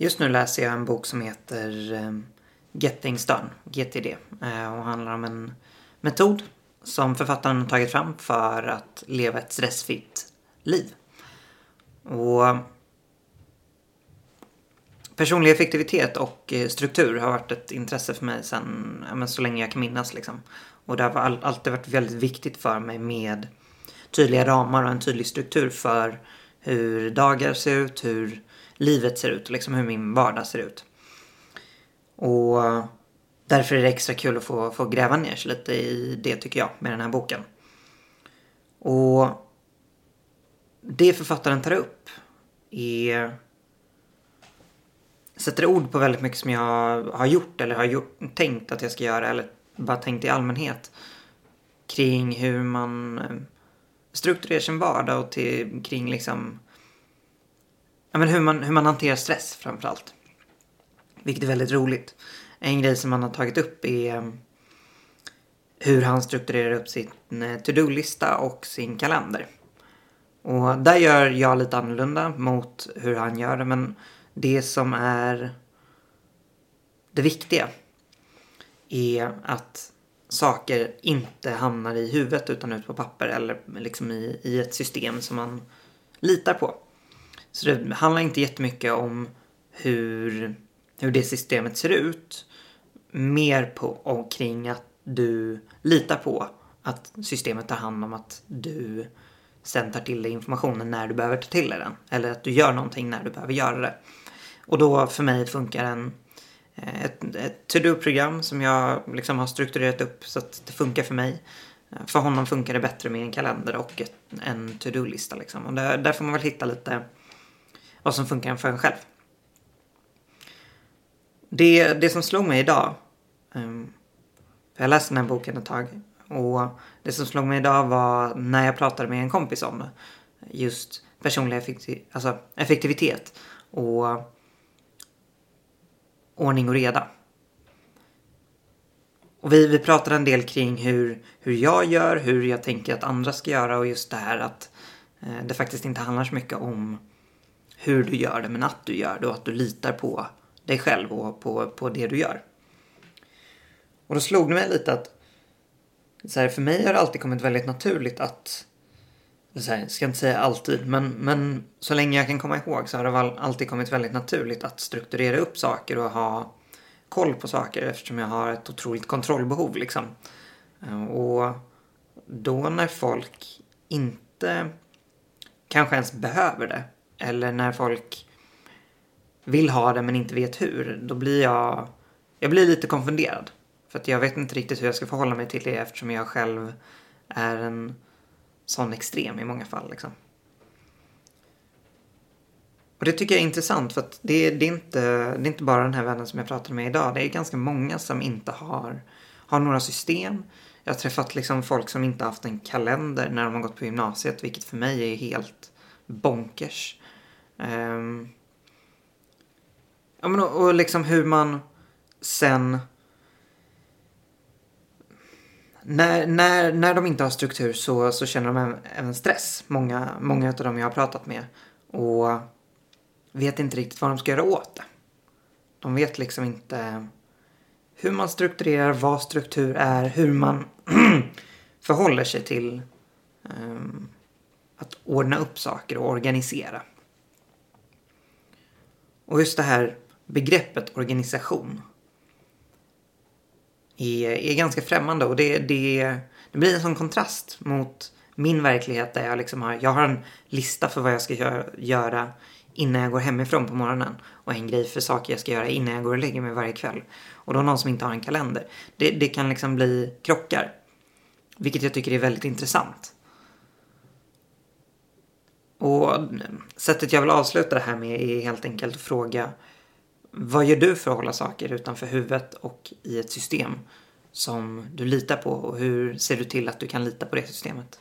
Just nu läser jag en bok som heter eh, Getting Get Things Done, GTD. Eh, och handlar om en metod som författaren har tagit fram för att leva ett stressfritt liv. Och personlig effektivitet och eh, struktur har varit ett intresse för mig sedan ja, så länge jag kan minnas. Liksom. Och det har alltid varit väldigt viktigt för mig med tydliga ramar och en tydlig struktur för hur dagar ser ut, hur livet ser ut, liksom hur min vardag ser ut. Och därför är det extra kul att få, få gräva ner sig lite i det tycker jag med den här boken. Och det författaren tar upp är sätter ord på väldigt mycket som jag har gjort eller har gjort, tänkt att jag ska göra eller bara tänkt i allmänhet kring hur man eh, strukturerar sin vardag och till, kring liksom ja, men hur, man, hur man hanterar stress framförallt. Vilket är väldigt roligt. En grej som han har tagit upp är eh, hur han strukturerar upp sin eh, to-do-lista och sin kalender. Och där gör jag lite annorlunda mot hur han gör det men det som är det viktiga är att saker inte hamnar i huvudet utan ut på papper eller liksom i, i ett system som man litar på. Så det handlar inte jättemycket om hur, hur det systemet ser ut. Mer på omkring att du litar på att systemet tar hand om att du sen tar till dig informationen när du behöver ta till dig den. Eller att du gör någonting när du behöver göra det. Och då för mig funkar en, eh, ett, ett to-do-program som jag liksom har strukturerat upp så att det funkar för mig. För honom funkar det bättre med en kalender och ett, en to-do-lista. Liksom. Och där, där får man väl hitta lite vad som funkar för en själv. Det, det som slog mig idag, um, jag läste den här boken ett tag, och det som slog mig idag var när jag pratade med en kompis om just personlig effektiv, alltså effektivitet och ordning och reda. Och vi, vi pratade en del kring hur, hur jag gör, hur jag tänker att andra ska göra och just det här att eh, det faktiskt inte handlar så mycket om hur du gör det men att du gör det och att du litar på dig själv och på, på det du gör. Och då slog det mig lite att så här, för mig har det alltid kommit väldigt naturligt att så här, ska inte säga alltid, men, men så länge jag kan komma ihåg så har det alltid kommit väldigt naturligt att strukturera upp saker och ha koll på saker eftersom jag har ett otroligt kontrollbehov liksom. Och då när folk inte kanske ens behöver det eller när folk vill ha det men inte vet hur, då blir jag, jag blir lite konfunderad. För att jag vet inte riktigt hur jag ska förhålla mig till det eftersom jag själv är en sån extrem i många fall. Liksom. Och det tycker jag är intressant för att det, det, är inte, det är inte bara den här vännen som jag pratade med idag. Det är ganska många som inte har, har några system. Jag har träffat liksom folk som inte haft en kalender när de har gått på gymnasiet, vilket för mig är helt bonkers. Um, ja, men och, och liksom hur man sen när, när, när de inte har struktur så, så känner de även stress. Många, många av dem jag har pratat med. Och vet inte riktigt vad de ska göra åt det. De vet liksom inte hur man strukturerar, vad struktur är, hur man förhåller sig till um, att ordna upp saker och organisera. Och just det här begreppet organisation är, är ganska främmande och det, det, det blir en sån kontrast mot min verklighet där jag liksom har, jag har en lista för vad jag ska göra innan jag går hemifrån på morgonen och en grej för saker jag ska göra innan jag går och lägger mig varje kväll. Och då någon som inte har en kalender. Det, det kan liksom bli krockar. Vilket jag tycker är väldigt intressant. Och sättet jag vill avsluta det här med är helt enkelt att fråga vad gör du för att hålla saker utanför huvudet och i ett system som du litar på och hur ser du till att du kan lita på det systemet?